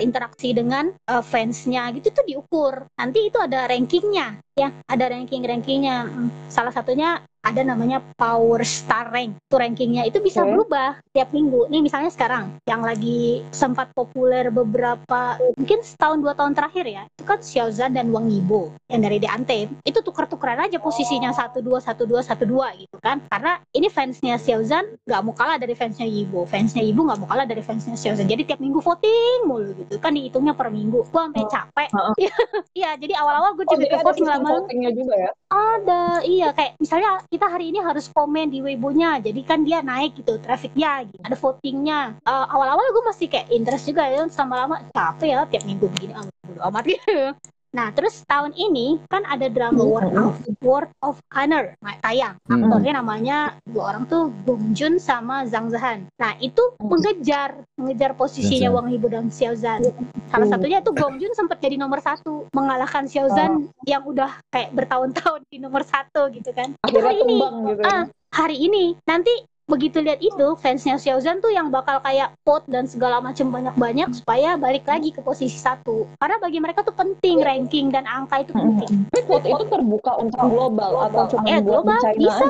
interaksi dengan uh, fansnya gitu tuh diukur. Nanti itu ada rankingnya ya. Ada ranking rankingnya hmm, salah satunya ada namanya Power Star Rank. Itu rankingnya itu bisa okay. berubah tiap minggu. Nih misalnya sekarang yang lagi sempat populer beberapa mungkin setahun dua tahun terakhir ya. Itu kan Xiaozan dan Wang Yibo yang dari The Anthem. Itu tuker-tukeran aja posisinya satu dua satu dua satu dua gitu kan. Karena ini fansnya Xiaozan nggak mau kalah dari fansnya Yibo. Fansnya Yibo nggak mau kalah dari fansnya Xiaozan. Jadi tiap minggu voting mulu gitu kan dihitungnya per minggu. Gua sampai capek. Iya, jadi awal-awal gue juga oh, voting lama. Votingnya juga ya? Ada, iya kayak misalnya kita hari ini harus komen di Weibo-nya. Jadi kan dia naik gitu trafficnya gitu. ada votingnya. Uh, awal-awal gue masih kayak interest juga ya sama lama capek ya tiap minggu begini. Ah, amat. gitu Nah, terus tahun ini kan ada drama World of, World of Honor tayang. Aktornya namanya dua orang tuh Bong Joon sama Zhang Zahan. Nah, itu mengejar mengejar posisinya Wang Yibo dan Xiao Zhan. Salah satunya itu Bong Joon sempat jadi nomor satu mengalahkan Xiao Zhan yang udah kayak bertahun-tahun di nomor satu gitu kan. Itu hari ini. Gitu. Ah, hari ini nanti begitu lihat itu fansnya Xiaozan tuh yang bakal kayak vote dan segala macam banyak-banyak supaya balik lagi ke posisi satu. Karena bagi mereka tuh penting ranking dan angka itu penting. Tapi vote itu terbuka untuk global atau cuma eh, global. bisa.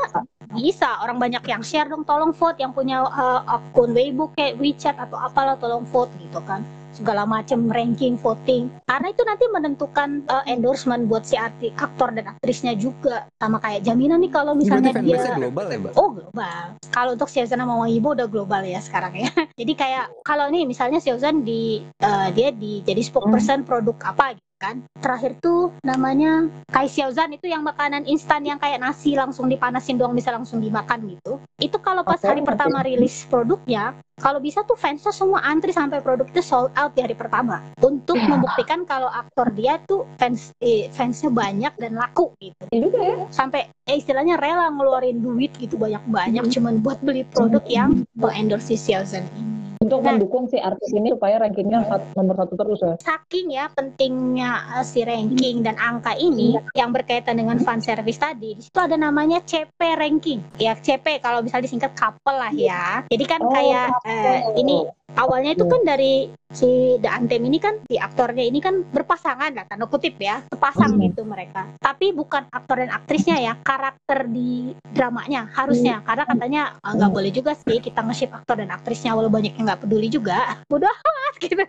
bisa. Orang banyak yang share dong tolong vote. Yang punya uh, akun Weibo kayak WeChat atau apalah tolong vote gitu kan segala macam ranking voting. Karena itu nanti menentukan uh, endorsement buat si arti aktor dan aktrisnya juga. Sama kayak jaminan nih kalau misalnya dia global ya mbak? Oh global. Kalau untuk Xiaozan sama Wang Yibo udah global ya sekarang ya. Jadi kayak kalau nih misalnya Xiaozan di uh, dia di jadi spokesperson produk apa gitu kan? Terakhir tuh namanya Kai Xiaozan itu yang makanan instan yang kayak nasi langsung dipanasin doang bisa langsung dimakan gitu. Itu kalau pas hari pertama rilis produknya kalau bisa tuh fansnya semua antri sampai produk itu sold out di hari pertama. Untuk iya. membuktikan kalau aktor dia tuh fans eh, fansnya banyak dan laku gitu. Ya. sampai eh, istilahnya rela ngeluarin duit gitu banyak-banyak hmm. cuman buat beli produk yang mengendorse si Xiaozan ini untuk nah, mendukung si artis ini supaya rankingnya nomor satu terus ya. Saking ya pentingnya uh, si ranking dan angka ini hmm. yang berkaitan dengan fan service tadi, di situ ada namanya CP ranking. Ya CP kalau bisa disingkat couple lah ya. Jadi kan oh, kayak uh, ini awalnya itu kan dari si The Anthem ini kan si aktornya ini kan berpasangan lah tanda kutip ya sepasang hmm. gitu mereka tapi bukan aktor dan aktrisnya ya karakter di dramanya harusnya hmm. karena katanya ah, nggak boleh juga sih kita nge-ship aktor dan aktrisnya walau banyak yang nggak peduli juga. Bodoh amat gitu.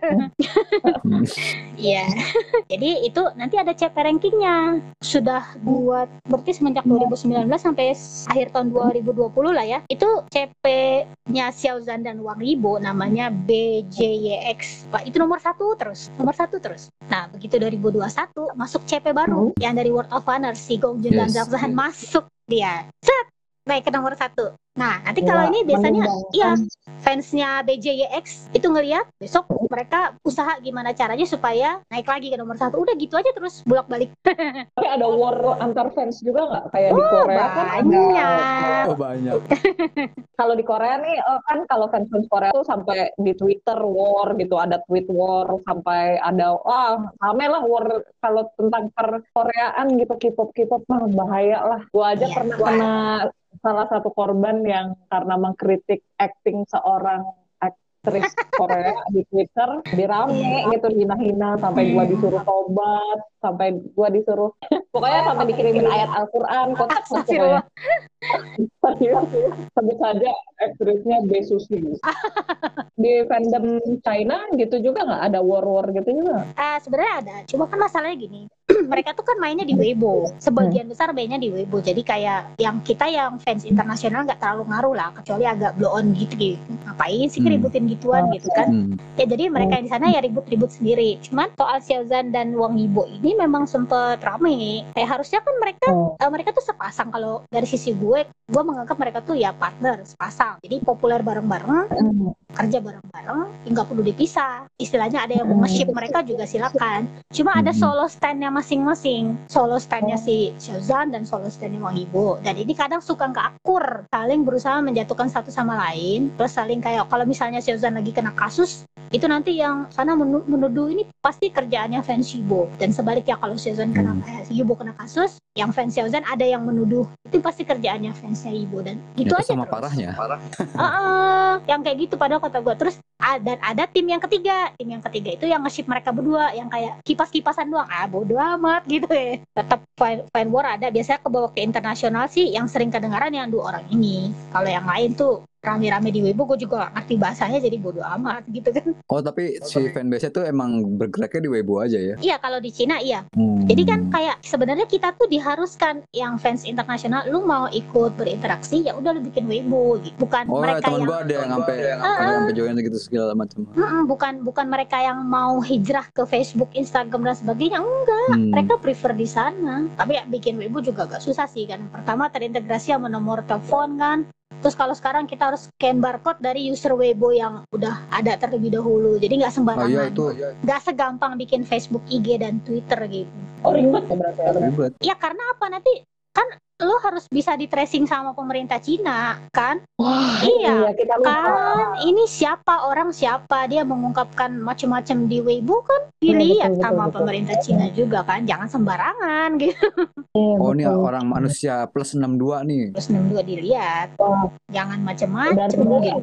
Iya. Jadi itu nanti ada CP rankingnya. Sudah buat berarti semenjak 2019 sampai akhir tahun 2020 lah ya. Itu CP-nya Xiaozan dan Wang Yibo namanya BJYX Pak itu nomor satu terus nomor satu terus. Nah begitu 2021 masuk CP baru. Oh. yang dari World of Honor si Gong Jun yes. dan Zhang masuk dia. Set naik ke nomor satu Nah, nanti kalau ini biasanya iya fansnya BJYX itu ngelihat besok mereka usaha gimana caranya supaya naik lagi ke nomor satu. Udah gitu aja terus bolak balik. Tapi ada war antar fans juga nggak kayak oh, di Korea kan banyak. Oh, banyak. kalau di Korea nih oh, kan kalau fans fans Korea tuh sampai di Twitter war gitu ada tweet war sampai ada wah rame lah war kalau tentang per Koreaan gitu K-pop K-pop mah bahaya lah. Gua aja yeah. pernah kena salah satu korban yang karena mengkritik acting seorang aktris Korea di Twitter dirame gitu hina-hina sampai gua disuruh tobat sampai gua disuruh pokoknya sampai dikirimin ayat Al-Qur'an kontak pokoknya sebut saja aktrisnya Besusi di fandom China gitu juga nggak ada war-war gitu juga? Uh, sebenarnya ada. Cuma kan masalahnya gini mereka tuh kan mainnya di Weibo. Sebagian besar mainnya di Weibo. Jadi kayak yang kita yang fans internasional nggak terlalu ngaruh lah kecuali agak blow on gitu gitu. Ngapain sih hmm. ributin gituan gitu kan? Hmm. ya jadi mereka yang di sana ya ribut-ribut sendiri. Cuman soal Xiaozan dan Wang Yibo ini memang sempet rame. Kayak harusnya kan mereka uh, mereka tuh sepasang kalau dari sisi gue gue menganggap mereka tuh ya partner sepasang jadi populer bareng-bareng kerja bareng-bareng nggak perlu dipisah. Istilahnya ada yang mau nge-ship mereka juga silakan. Cuma ada solo standnya masing-masing. Solo standnya si Xiaozan dan solo standnya Wang Yibo dan ini kadang suka nggak akur. Saling berusaha menjatuhkan satu sama lain. Terus saling kayak kalau misalnya Xiaozan lagi kena kasus itu nanti yang sana menu- menuduh ini pasti kerjaannya fans Yibo dan sebaliknya kalau Season kena Hmm. eh, Yibo kena kasus yang fans Season ada yang menuduh itu pasti kerjaannya fansnya Yibo dan gitu Itu aja sama terus. parahnya. Heeh, yang kayak gitu. Padahal kata gue terus dan ada tim yang ketiga. Tim yang ketiga itu yang nge-ship mereka berdua. Yang kayak kipas-kipasan doang. Ah bodo amat gitu ya. Tetap fan, fan war ada. Biasanya kebawa ke internasional sih. Yang sering kedengaran yang dua orang ini. Kalau yang lain tuh rame-rame di Weibo gue juga ngerti bahasanya jadi bodo amat gitu kan Oh tapi si fanbase tuh emang bergeraknya di Weibo aja ya. iya kalau di Cina iya Hmm. Jadi kan kayak sebenarnya kita tuh diharuskan yang fans internasional lu mau ikut berinteraksi ya udah lu bikin Weibo gitu. Bukan Oh mereka temen yang gua ada yang sampai sampai join gitu segala macam. Mm-mm, bukan bukan mereka yang mau hijrah ke Facebook, Instagram dan sebagainya. Enggak, Hmm. mereka prefer di sana. Tapi ya bikin Weibo juga gak susah sih kan. Pertama terintegrasi sama nomor telepon kan. Terus kalau sekarang kita harus scan barcode dari user Weibo yang udah ada terlebih dahulu. Jadi nggak Oh sembarangan. iya itu Nggak segampang bikin Facebook, IG dan Twitter gitu. Oh ribet ya berarti. ya. ribet. Ya karena apa nanti kan lo harus bisa di tracing sama pemerintah Cina kan Wah, Iya, kita lupa. kan ini siapa orang siapa dia mengungkapkan macam-macam di Weibo kan dilihat betul, sama betul, betul. pemerintah Cina juga kan jangan sembarangan gitu Iya, Oh ini betul. orang manusia plus 62 nih. terus 62 dilihat Wah. jangan macam-macam gitu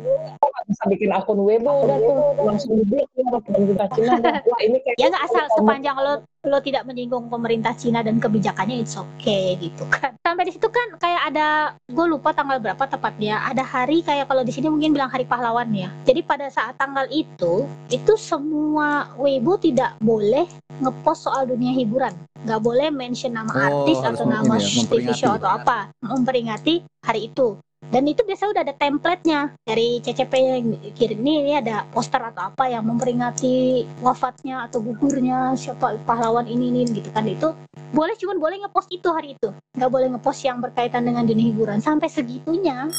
bisa bikin akun Weibo udah tuh langsung di blok ya pemerintah Cina. Wah ini kayak ya nggak asal sepanjang lo lo tidak menyinggung pemerintah Cina dan kebijakannya it's okay gitu kan. Sampai di situ kan kayak ada gue lupa tanggal berapa tepatnya ada hari kayak kalau di sini mungkin bilang hari pahlawan ya. Jadi pada saat tanggal itu itu semua Weibo tidak boleh ngepost soal dunia hiburan. Nggak boleh mention nama Oh, artis atau nama ya, TV show atau apa. Memperingati hari itu dan itu biasa udah ada template-nya. Dari CCP yang kirim nih ini ada poster atau apa yang memperingati wafatnya atau gugurnya siapa pahlawan ini ini gitu kan. Itu boleh cuman boleh ngepost itu hari itu. Nggak boleh ngepost yang berkaitan dengan dunia hiburan. Sampai segitunya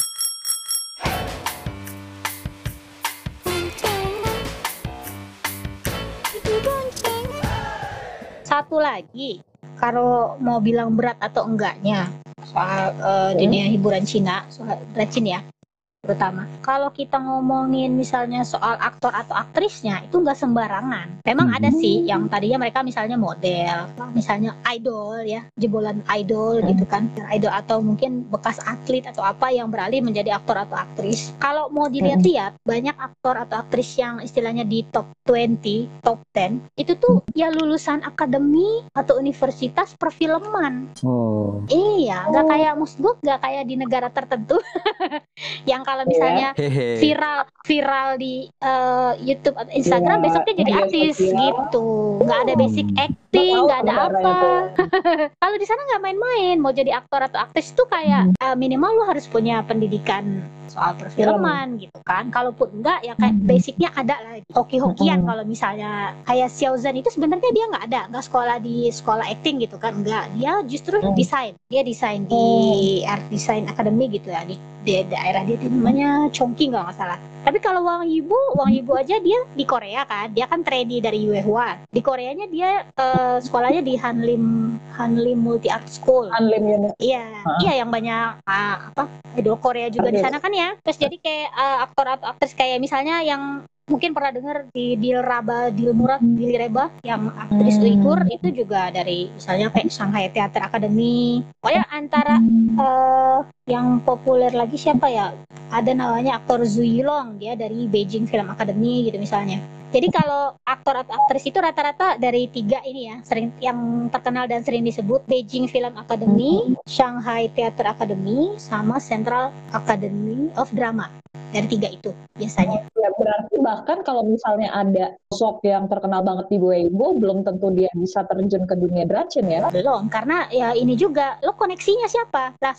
satu lagi kalau mau bilang berat atau enggaknya soal eh, dunia hiburan Cina soal berat Cina ya terutama kalau kita ngomongin misalnya soal aktor atau aktrisnya itu nggak sembarangan. Memang ada sih yang tadinya mereka misalnya model misalnya idol ya jebolan idol gitu kan. Idol atau mungkin bekas atlet atau apa yang beralih menjadi aktor atau aktris. Kalau mau dilihat-lihat banyak aktor atau aktris yang istilahnya di top 20 top 10 itu tuh ya lulusan akademi atau universitas perfilman. Oh. iya nggak kayak maksud gue nggak kayak di negara tertentu. Yang kalau misalnya Hehe. viral viral di eh, YouTube atau Instagram Iya, besoknya jadi media artis sosial. gitu nggak ada basic Hmm. acting nggak ada apa tuh. kalau di sana nggak main-main mau jadi aktor atau aktris itu kayak eh, minimal lu harus punya pendidikan soal perfilman gitu kan kalaupun enggak ya kayak Hmm. basicnya ada lah hoki-hokian Hmm. kalau misalnya kayak Xiao Zhan itu sebenarnya dia nggak ada nggak sekolah di sekolah acting gitu kan enggak dia justru Hmm. desain dia desain di art design academy gitu ya di, di daerah dia itu namanya Chongqing kalau nggak salah tapi kalau Wang Yibo Wang Yibo aja dia di Korea kan dia kan trainee dari Yuehua di Koreanya dia eh, sekolahnya di Hanlim Hanlim Multi Art School Unlim Unit. Iya, iya yang banyak ah, apa idol Korea juga di sana kan ya. Terus jadi kayak ah, aktor atau aktris kayak misalnya yang mungkin pernah dengar di Dilraba Dilmurad Dilireba yang aktris Hmm. Uighur itu juga dari misalnya kayak Shanghai Theater Academy. Pokoknya antara eh, yang populer lagi siapa ya? Ada namanya aktor Zhu Yilong, dia dari Beijing Film Academy gitu misalnya. Jadi kalau aktor atau aktris itu rata-rata dari tiga ini ya, sering yang terkenal dan sering disebut Beijing Film Academy, Shanghai Theater Academy, sama Central Academy of Drama. Dari tiga itu biasanya. Ya, berarti bahkan kalau misalnya ada sosok yang terkenal banget di Weibo, belum tentu dia bisa terjun ke dunia Drachen ya. Belum, karena ya ini juga lo koneksinya siapa? Lah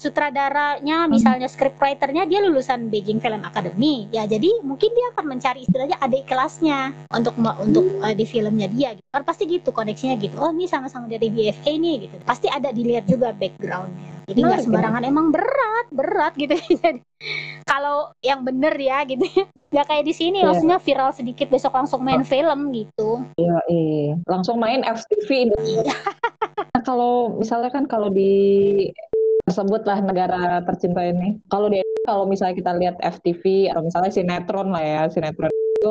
sutradaranya, misalnya scriptwriternya dia lulusan Beijing Film Academy. Ya jadi mungkin dia akan mencari istilahnya adik kelasnya untuk untuk eh, di filmnya dia. Gitu. Kan pasti gitu koneksinya gitu. Oh ini sama-sama dari BFA nih gitu. Pasti ada dilihat juga backgroundnya. Jadi nggak sembarangan emang berat, berat gitu. Jadi kalau yang bener ya gitu. Nggak kayak di sini, Iya. maksudnya viral sedikit besok langsung main film gitu. Iya, iya. Langsung main FTV. Iya. Nah, kalau misalnya kan kalau di sebutlah negara tercinta ini. Kalau di kalau misalnya kita lihat FTV atau misalnya sinetron lah ya, sinetron itu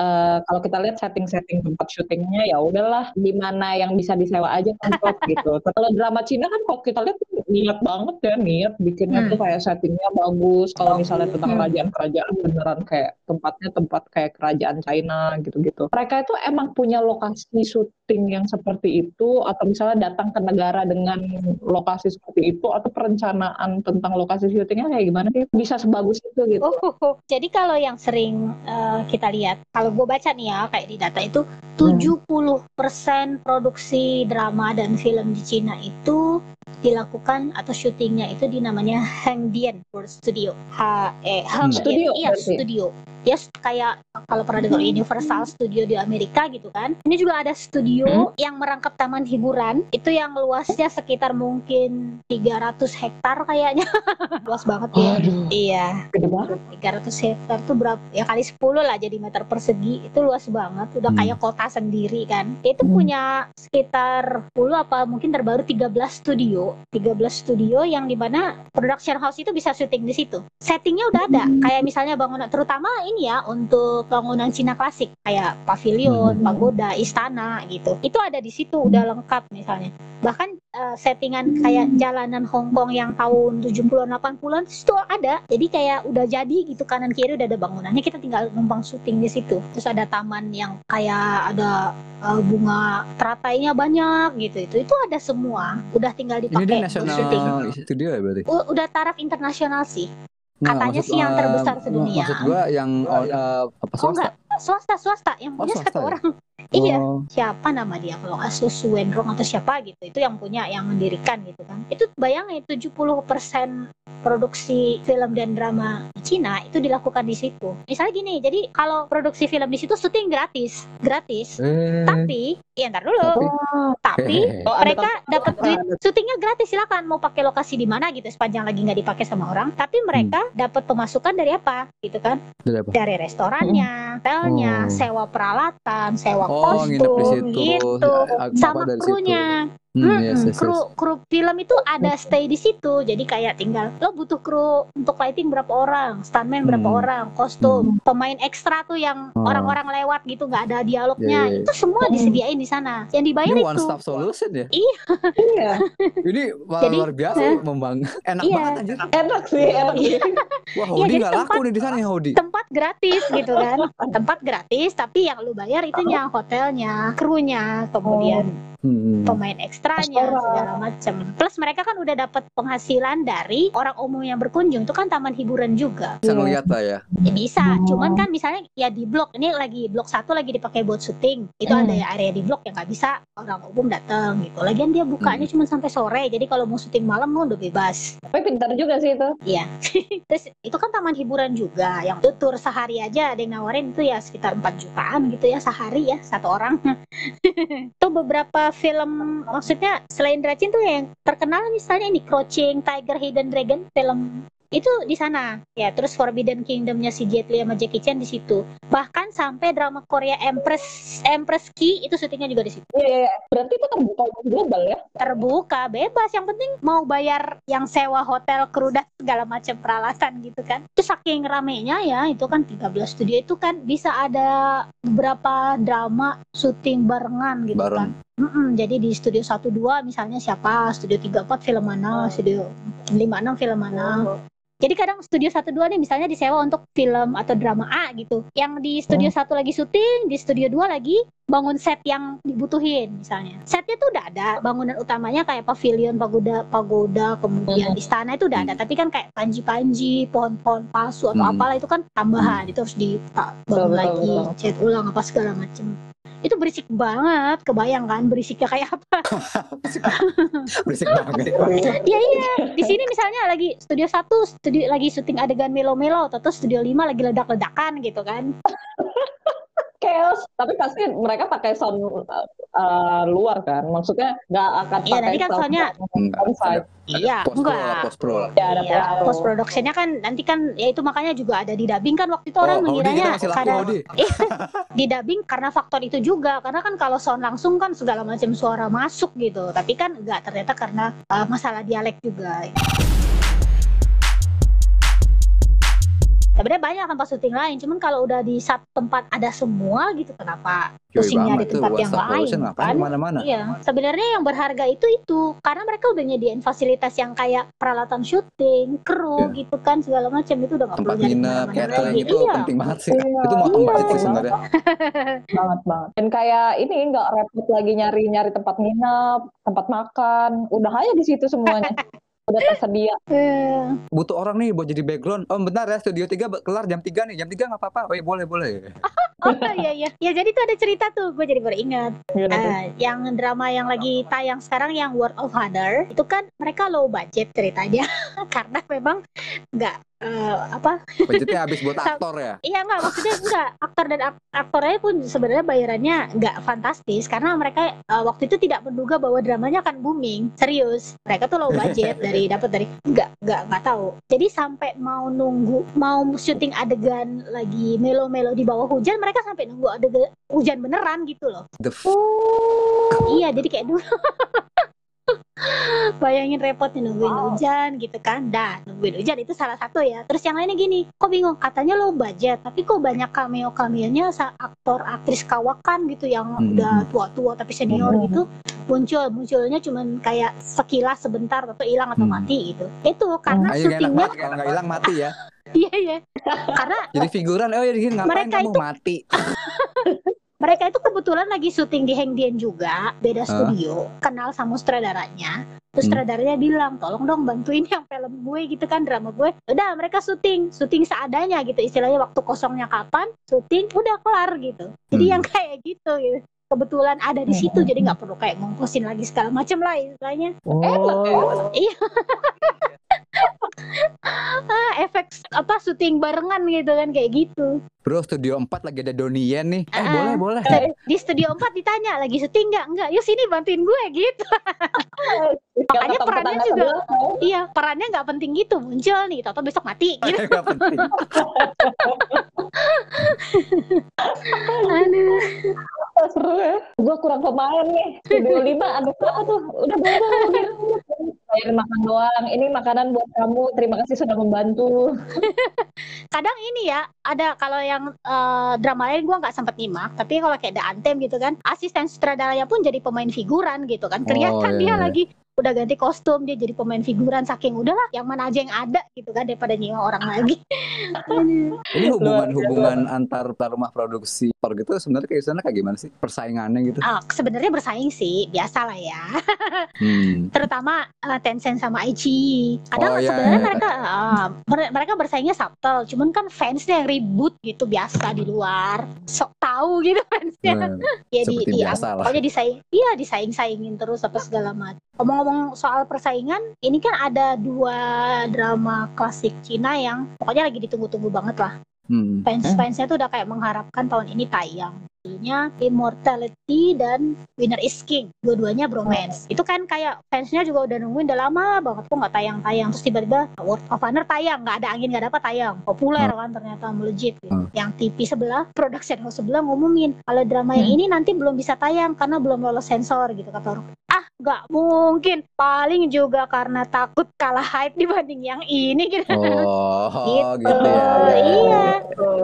uh, kalau kita lihat setting-setting tempat syutingnya ya udahlah di mana yang bisa disewa aja tempat gitu. Kalau drama Cina kan kalau kita lihat niat banget ya niat bikinnya hmm. tuh kayak settingnya bagus. Kalau misalnya tentang hmm. kerajaan-kerajaan beneran kayak tempatnya tempat kayak kerajaan China gitu-gitu. Mereka itu emang punya lokasi syuting yang seperti itu atau misalnya datang ke negara dengan lokasi seperti itu atau perencanaan tentang lokasi syutingnya kayak gimana sih bisa sebagus itu gitu. Oh, oh, oh. jadi kalau yang sering uh, kita lihat kalau gue baca nih ya kayak di data itu 70% hmm. produksi drama dan film di Cina itu dilakukan atau syutingnya itu di namanya Hangdian Studio. H E Hang hmm. Studio. Iya, studio ya kayak kalau pernah dengar Universal Studio di Amerika gitu kan. Ini juga ada studio hmm? yang merangkap taman hiburan. Itu yang luasnya sekitar mungkin 300 hektar kayaknya. Luas banget ya. Aduh. iya. Gede banget. 300 hektar tuh berapa ya kali 10 lah jadi meter persegi. Itu luas banget. Udah hmm. kayak kota sendiri kan. Itu hmm. punya sekitar 10 apa mungkin terbaru 13 studio. 13 studio yang di mana production house itu bisa syuting di situ. Settingnya udah ada. Hmm. kayak misalnya bangunan terutama ini ya untuk bangunan Cina klasik kayak pavilion, hmm. pagoda, istana gitu. Itu ada di situ udah lengkap misalnya. Bahkan uh, settingan kayak jalanan Hong Kong yang tahun 70-an 80-an itu ada. Jadi kayak udah jadi gitu kanan kiri udah ada bangunannya kita tinggal numpang syuting di situ. Terus ada taman yang kayak ada uh, bunga teratainya banyak gitu itu itu ada semua udah tinggal dipakai ini nasional studio ya berarti U udah taraf internasional sih Nah, katanya sih yang terbesar sedunia. Maksud gua yang uh, apa swasta? Oh enggak, swasta swasta yang punya oh, satu ya? orang. Iya, oh. siapa nama dia kalau Asus Wendrong atau siapa gitu. Itu yang punya, yang mendirikan gitu kan. Itu bayangin 70% produksi film dan drama Cina itu dilakukan di situ. Misalnya gini, jadi kalau produksi film di situ syuting gratis, gratis. Eh. Tapi, ya ntar dulu. Tapi, oh, mereka dapat duit syutingnya gratis silakan mau pakai lokasi di mana gitu sepanjang lagi nggak dipakai sama orang. Tapi mereka hmm. dapat pemasukan dari apa gitu kan? Dari, apa? dari restorannya, hotelnya, oh. sewa peralatan, sewa oh, kostum gitu. ya, sama krunya. Hmm, hmm, yes, yes, kru yes. kru film itu ada stay di situ. Jadi kayak tinggal lo butuh kru untuk lighting berapa orang, stuntman berapa hmm. orang, kostum, hmm. pemain ekstra tuh yang oh. orang-orang lewat gitu nggak ada dialognya. Yeah, yeah. Itu semua hmm. disediain di sana. Yang dibayar Ini itu one stop solution ya? Iya. iya. Ini Jadi, luar biasa eh, membang. Enak iya. banget anjir. Enak sih, enak sih. Wah, Hodi iya, nggak laku nih di sana ya Hodi. Tempat gratis gitu kan. tempat gratis tapi yang lu bayar itunya hotelnya, krunya, kemudian oh hmm. pemain ekstranya segala macam. Plus mereka kan udah dapat penghasilan dari orang umum yang berkunjung itu kan taman hiburan juga. Bisa ngeliat lah ya. ya bisa, hmm. cuman kan misalnya ya di blok ini lagi blok satu lagi dipakai buat syuting, itu hmm. ada ya area di blok yang nggak bisa orang umum datang gitu. Lagian dia bukanya hmm. cuma sampai sore, jadi kalau mau syuting malam mau udah bebas. Tapi pintar juga sih itu. Iya. Terus itu kan taman hiburan juga, yang tutur sehari aja ada yang nawarin itu ya sekitar 4 jutaan gitu ya sehari ya satu orang. itu beberapa film maksudnya selain Dracin tuh yang terkenal misalnya ini Crouching Tiger Hidden Dragon film itu di sana. Ya terus Forbidden Kingdomnya si Jet Li sama Jackie Chan di situ. Bahkan sampai drama Korea Empress Empress Ki itu syutingnya juga di situ. Iya, iya, iya. berarti itu terbuka global ya? Terbuka bebas. Yang penting mau bayar yang sewa hotel kru dan segala macam peralatan gitu kan. Itu saking ramenya ya itu kan 13 studio itu kan bisa ada beberapa drama syuting barengan gitu Bareng. kan. Mm-mm, jadi di studio 12 misalnya siapa, studio 34 film mana, studio 56 film mana. Oh. Jadi kadang studio 12 nih misalnya disewa untuk film atau drama A gitu. Yang di studio hmm. satu lagi syuting, di studio 2 lagi bangun set yang dibutuhin misalnya. Setnya tuh udah ada, bangunan utamanya kayak pavilion, pagoda, pagoda, kemudian hmm. istana itu udah ada. Tapi kan kayak panji-panji, pohon-pohon palsu atau hmm. apalah itu kan tambahan. Hmm. Itu harus dibangun lagi, cat ulang apa segala macam itu berisik banget kebayang kan berisiknya kayak apa? Berisik banget. Iya iya. Di sini misalnya lagi studio satu studio lagi syuting adegan melo-melo atau studio lima lagi ledak-ledakan gitu kan chaos. Tapi pasti mereka pakai sound uh, luar kan. Maksudnya nggak akan iya nanti kan soundnya iya enggak. post pro lah. Ya, ada iya, post productionnya kan nanti kan ya itu makanya juga ada di dubbing kan waktu itu orang oh, mengiranya karena di dubbing karena faktor itu juga. Karena kan kalau sound langsung kan segala macam suara masuk gitu. Tapi kan enggak ternyata karena uh, masalah dialek juga. tapi sebenarnya banyak tempat syuting lain cuman kalau udah di satu tempat ada semua gitu kenapa Yoi pusing nyari banget tuh, tempat yang lain kan ke mana-mana. Iya, sebenarnya yang berharga itu itu karena mereka udah nyediain fasilitas yang kayak peralatan syuting, kru Iya. gitu kan segala macam itu udah nggak Tempat perlu nyari nginep, catering lagi. itu Iya. penting banget sih. Iya. Itu motong Iya. sih sebenarnya. banget banget dan kayak ini nggak repot lagi nyari nyari tempat nginep tempat makan udah aja di situ semuanya udah tersedia Eh, Butuh orang nih buat jadi background. Oh bentar ya, studio 3 kelar jam 3 nih. Jam 3 nggak apa-apa. Oh iya boleh, boleh. oh iya iya, ya jadi tuh ada cerita tuh, gue jadi. Gimana tuh? Eh, yang drama yang lagi tayang sekarang yang World of Honor itu kan mereka low budget ceritanya karena memang nggak eh, apa? Budgetnya habis buat aktor ya. Iya nggak maksudnya nggak. Aktor dan ak- aktornya pun sebenarnya bayarannya nggak fantastis karena mereka uh, waktu itu tidak menduga bahwa dramanya akan booming. Serius. Mereka tuh low budget dari dapat dari nggak nggak nggak tahu. Jadi sampai mau nunggu mau syuting adegan lagi melo-melo di bawah hujan mereka sampai nunggu adegan hujan beneran gitu loh. The f- iya jadi kayak dulu Bayangin repotnya nungguin Wow. hujan gitu kan Dah nungguin hujan itu salah satu ya Terus yang lainnya gini Kok bingung katanya low budget Tapi kok banyak cameo-cameonya Aktor aktris kawakan gitu Yang Hmm. udah tua-tua tapi senior Hmm. gitu Muncul Munculnya cuman kayak sekilas sebentar Atau hilang atau Hmm. mati gitu Itu karena Ayo gak enak syutingnya kalau nggak hilang mati ya. Iya iya Karena Jadi figuran, oh ya gini ngapain Mereka kamu itu- mati? mereka itu kebetulan lagi syuting di Hengdian juga, beda Hah? studio, kenal sama sutradaranya. Terus Hmm. sutradaranya bilang, tolong dong bantuin yang film gue gitu kan, drama gue. Udah mereka syuting, syuting seadanya gitu, istilahnya waktu kosongnya kapan, syuting udah kelar gitu. Jadi Hmm. yang kayak gitu gitu. Kebetulan ada di situ, jadi nggak perlu kayak ngongkosin lagi segala macam lah istilahnya. oh Ah, efek apa syuting barengan gitu kan kayak gitu. Bro, studio 4 lagi ada Donnie Yen nih. Eh, Ah. boleh, boleh. Di studio 4 ditanya lagi syuting nggak? Nggak. Yuk sini bantuin gue gitu. Makanya perannya juga- Iya, perannya nggak penting gitu, muncul nih, toto besok mati gitu. Nggak penting. Aduh. seru ya gue kurang pemain nih studio 5 ada berapa tuh udah boleh bayar makan doang. Ini makanan buat kamu. Terima kasih sudah membantu. Kadang ini ya, ada kalau yang eh, drama lain gua nggak sempet nyimak, tapi kalau kayak The Anthem gitu kan, asisten sutradaranya pun jadi pemain figuran gitu kan. Kelihatan iya, dia lagi udah ganti kostum, dia jadi pemain figuran saking udahlah yang mana aja yang ada gitu kan daripada nyimak orang lagi. Aduh. Ini Luar hubungan-hubungan antar rumah produksi per gitu sebenarnya kayak sana kayak gimana sih? Persaingannya gitu. Ah, sebenarnya bersaing sih, biasa lah ya. Hmm. terutama uh, Tencent sama Aichi. Kadang Oh, iya, sebenarnya iya. mereka uh, mer- mereka bersaingnya subtle, cuman kan fansnya yang ribut gitu biasa di luar. Sok tahu gitu fansnya. Hmm. ya di, seperti di biasa lah. pokoknya disaing, iya disaing-saingin terus apa segala macam. Ngomong-ngomong soal persaingan, ini kan ada dua drama klasik Cina yang pokoknya lagi ditunggu-tunggu banget lah. Hmm. Fans-fansnya tuh udah kayak mengharapkan tahun ini tayang. Judulnya Immortality dan Winner is King. Dua-duanya bromance. Itu kan kayak fansnya juga udah nungguin udah lama banget kok nggak tayang-tayang. Terus tiba-tiba World of Honor tayang, nggak ada angin nggak dapat tayang. Populer kan ternyata melejit. Gitu. Hmm. Yang TV sebelah, production house sebelah ngumumin kalau drama yang Hmm. ini nanti belum bisa tayang karena belum lolos sensor gitu kata orang. Nggak mungkin. Paling juga karena takut kalah hype dibanding yang ini gitu. Oh, Gitu. gitu ya. ya, ya. Iya.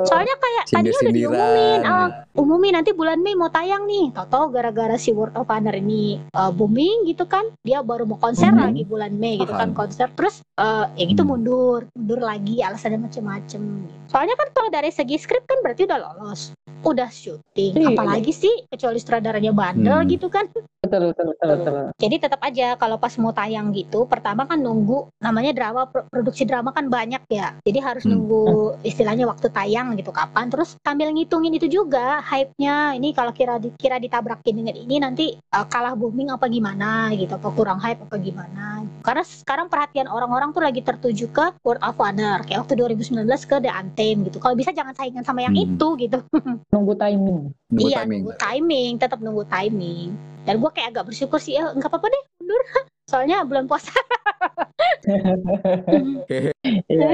Soalnya kayak tadinya udah diumumin, ah, umumin nanti bulan Mei mau tayang nih. Toto gara-gara si World of Honor ini uh, booming gitu kan, dia baru mau konser Mhm. lagi bulan Mei gitu kan Paham. konser. Terus uh, yang itu Hmm. mundur, mundur lagi alasannya macem-macem. Soalnya kan kalau dari segi skrip kan berarti udah lolos, udah syuting. Iya. Apalagi sih kecuali sutradaranya bandel Hmm. gitu kan. betul betul betul betul Jadi tetap aja kalau pas mau tayang gitu, pertama kan nunggu namanya drama pro- produksi drama kan banyak ya. Jadi harus Hmm. nunggu istilahnya waktu tayang gitu kapan. Terus sambil ngitungin itu juga hype-nya. Ini kalau kira dikira ditabrakin dengan ini nanti uh, kalah booming apa gimana gitu, apa kurang hype apa gimana. Karena sekarang perhatian orang-orang tuh lagi tertuju ke World of Honor kayak waktu 2019 ke The Anthem gitu. Kalau bisa jangan saingan sama yang Hmm. itu gitu. nunggu timing Nunggu iya, timing. nunggu timing, tetap nunggu timing. Dan gue kayak agak bersyukur sih, ya nggak apa-apa deh, mundur. Soalnya bulan puasa. Iya.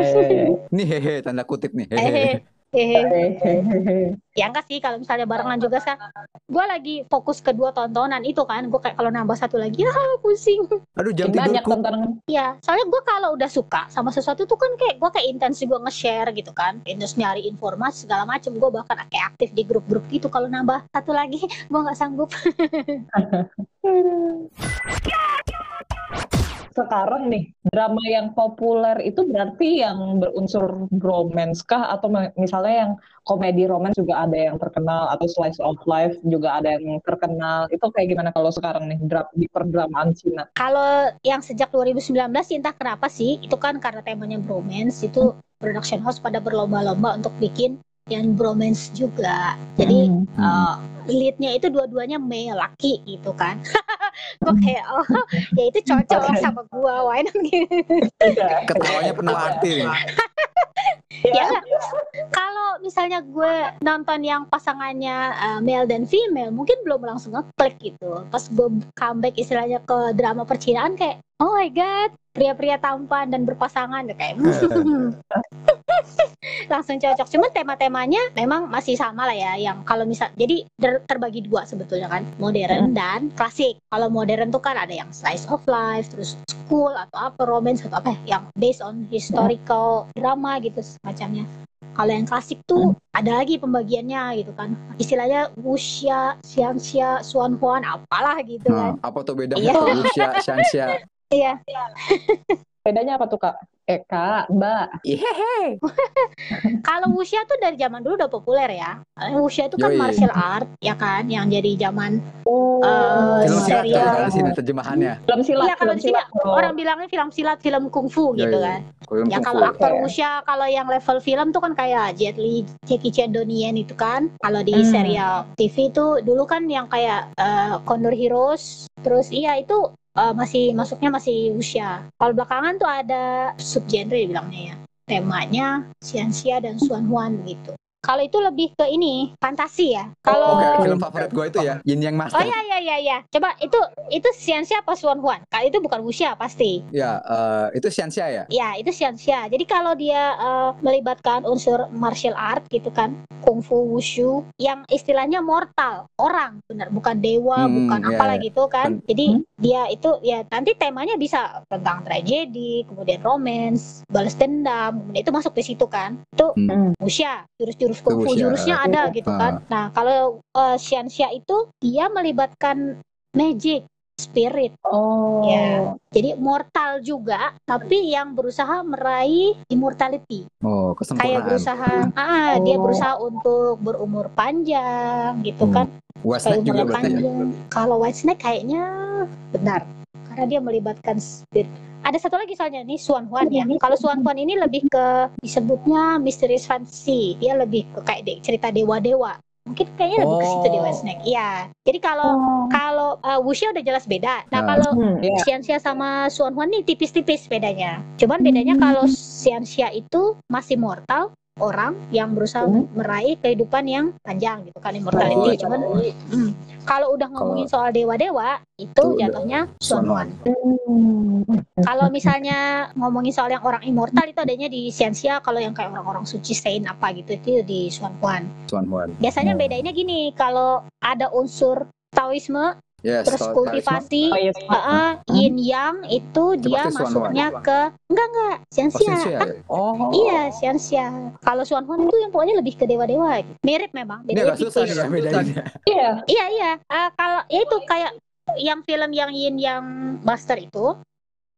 Nih hehe tanda kutip nih. Eh, Hehe. Hehehe. ya enggak sih kalau misalnya barengan juga sih gue lagi fokus kedua tontonan itu kan gue kayak kalau nambah satu lagi ah pusing Aduh jam banyak tidurku. tontonan Iya, soalnya gue kalau udah suka sama sesuatu tuh kan kayak gue kayak intens juga nge-share gitu kan, intens nyari informasi segala macem. Gue bahkan kayak aktif di grup-grup gitu. Kalau nambah satu lagi, gue nggak sanggup. sekarang nih drama yang populer itu berarti yang berunsur bromance kah atau misalnya yang komedi romance juga ada yang terkenal atau slice of life juga ada yang terkenal itu kayak gimana kalau sekarang nih dra- di perdramaan Cina Kalau yang sejak 2019 sih entah kenapa sih, itu kan karena temanya bromance itu production house pada berlomba-lomba untuk bikin yang bromance juga. Jadi Hmm. uh, leadnya itu dua-duanya male laki gitu kan. gue kayak oh ya itu cocok Oke. sama gue, why not gitu. Ketawanya penuh arti nih. ya kalau misalnya gue nonton yang pasangannya uh, male dan female mungkin belum langsung ngeklik gitu pas gue comeback istilahnya ke drama percintaan kayak oh my god pria-pria tampan dan berpasangan kayak hmm. langsung cocok. Cuman tema-temanya memang masih sama lah ya yang kalau misal jadi ter- terbagi dua sebetulnya kan modern dan klasik. Kalau modern tuh kan ada yang slice of life terus school atau apa romance atau apa ya, yang based on historical drama gitu semacamnya. Kalau yang klasik tuh ada lagi pembagiannya gitu kan. Istilahnya wuxia xianxia suan huan apalah gitu kan. Nah, apa tuh bedanya Iya. tuh Lucia, Shansha? Iya. Bedanya apa tuh kak? Eh kak mbak. Kalau wuxia tuh dari zaman dulu udah populer ya. Eh, wuxia itu kan Yoi. martial art ya kan? Yang jadi zaman oh Eh, Film silat serial. kan sini terjemahannya. film silat Iya kalau film di sini silat orang bilangnya film silat film kungfu gitu kan. Film Ya kalau aktor wuxia, kalau yang level film tuh kan kayak Jet Li, Jackie Chan, Donnie Yen itu kan. Kalau di Hmm. serial TV tuh dulu kan yang kayak eh, Condor Heroes, terus iya itu eh, masih masuknya masih wuxia. Kalau belakangan tuh ada subgenre bilangnya ya. Temanya Xianxia dan Xuan Huan gitu. Kalau itu lebih ke ini fantasi ya. Kalau Oke, Oh. film favorit gue itu ya, Yin Yang Master. Oh iya iya iya iya. Coba itu itu Xianxia apa Xuan Huan? Kalau itu bukan wuxia pasti. Ya, eh, itu Shansha ya. Ya, itu xianxia. Jadi kalau dia eh, melibatkan unsur martial art gitu kan, kungfu, wushu, yang istilahnya mortal, orang, benar, bukan dewa, Hmm, bukan iya, apalah iya. gitu kan. Hmm. Jadi dia itu ya nanti temanya bisa tentang tragedi, kemudian romance, balas dendam, kemudian itu masuk di situ kan. Itu Hmm. wuxia, jurus-jurus kungfu, wuxia. jurusnya ada gitu Ah. kan. Nah, kalau eh, xianxia itu dia melibatkan magic, spirit oh Ya. Jadi mortal juga, tapi yang berusaha meraih immortality. Oh, Kayak kesempurnaan. berusaha, ah dia Oh. berusaha untuk berumur panjang gitu Hmm. kan. Kayak juga berarti ya. panjang. Kalau White Snake kayaknya benar, karena dia melibatkan spirit. Ada satu lagi soalnya nih Swan Huan ya. Kalau Swan Huan ini lebih ke disebutnya mysterious fantasy. Dia lebih ke kayak de- cerita dewa-dewa. Mungkin kayaknya lebih ke situ di Oh. Snake. Iya. Jadi kalau Oh. kalau uh, wuxia udah jelas beda. Nah, Nah. kalau Hmm, iya. Xianxia sama Xuan Huan nih tipis-tipis bedanya. Cuman bedanya Hmm. kalau Xianxia itu masih mortal, orang yang berusaha Hmm. meraih kehidupan yang panjang gitu kan immortality. Oh, Cuman hmm, kalau udah ngomongin soal dewa-dewa itu jatuhnya Xuan Huan. Hmm. Kalau misalnya ngomongin soal yang orang immortal itu adanya di Xianxia, kalau yang kayak orang-orang suci saint apa gitu itu di Xuan Huan. Biasanya Hmm. bedainnya gini, kalau ada unsur Taoisme Yes, terus kultivasi Oh, iya. Heeh, yin yang itu dia pasti Xuan masuknya ke enggak enggak Oh, Xianxia. Shansha ya? Oh. Iya, Xianxia. Kalau Xuan Huan itu yang pokoknya lebih ke dewa-dewa gitu. Mirip memang, susah tipis. nih ya bedainnya. Iya. Iya, iya. Ah, kalau ya itu kayak yang film yang yin yang master itu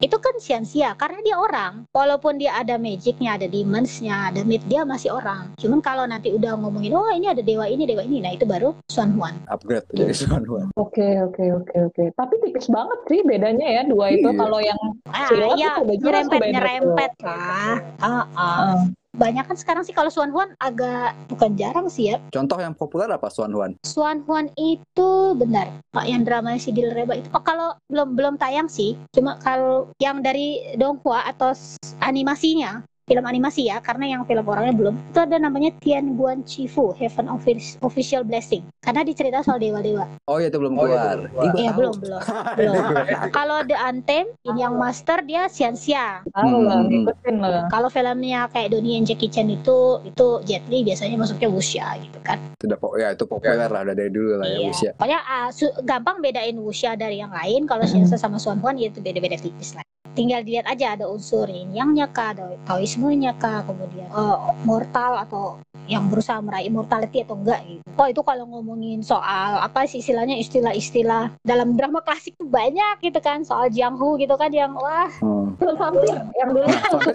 itu kan Xianxia karena dia orang. Walaupun dia ada magicnya, ada demons-nya, ada myth, dia masih orang. Cuman kalau nanti udah ngomongin, oh ini ada dewa ini, dewa ini, nah itu baru Xuan Huan. Upgrade jadi Tuan Juan. Oke, oke, oke, oke. Tapi tipis banget sih bedanya ya dua itu. Iya. Kalau yang Ah, iya, nyerempet, nyerempet lah. Ah, ah. ah, banyak kan sekarang sih kalau Xuan Huan agak bukan jarang sih ya. Contoh yang populer apa Tuan Juan? Xuan Huan itu benar. Pak yang drama si Dilreba itu oh, kalau belum belum tayang sih. Cuma kalau yang dari Donghua atau animasinya film animasi ya karena yang film orangnya belum itu ada namanya Tian Guan Chifu Heaven Office- Official Blessing karena dicerita soal dewa-dewa Oh iya itu belum Oh, iya, keluar. itu belum Ih, gua Iya tahu. belum belum belum kalau The Anthem ini yang master dia Tahu lah, Hmm. kalau filmnya kayak Donnie and Jackie Chan itu itu Jet Li biasanya masuknya wuxia gitu kan Sudah po- ya itu populer lah udah dari dulu lah ya Iya. usia. pokoknya su- gampang bedain wuxia dari yang lain kalau Xian Xia sama Suan Huan ya itu beda-beda tipis lah tinggal dilihat aja ada unsur yin yang-nya kah ada taoismenya kah kemudian eh, mortal atau yang berusaha meraih immortality atau enggak gitu. Oh itu kalau ngomongin soal apa sih istilahnya istilah-istilah dalam drama klasik tuh banyak gitu kan soal Jianghu gitu kan yang wah Hmm. Film vampir yang dulu Nah, kan vampir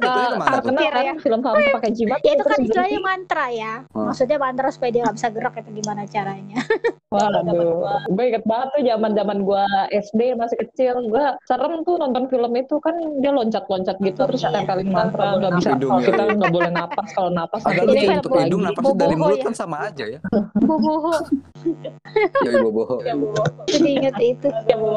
terkenal kan Ya. film vampir pakai jimat. ya itu kan istilahnya mantra ya Hmm. maksudnya mantra supaya dia nggak bisa gerak itu gimana caranya Waduh, gue inget banget tuh zaman zaman gue SD masih kecil, gue serem tuh nonton film itu kan dia loncat-loncat gitu terus Iya. tempelin mantra nggak bisa Hidung kalau ya. kita nggak boleh napas kalau napas untuk bohong. Hidung napasnya dari Boboho mulut ya. kan sama aja ya. Boboho Ya ibu boho. jadi inget itu Ya, Bu.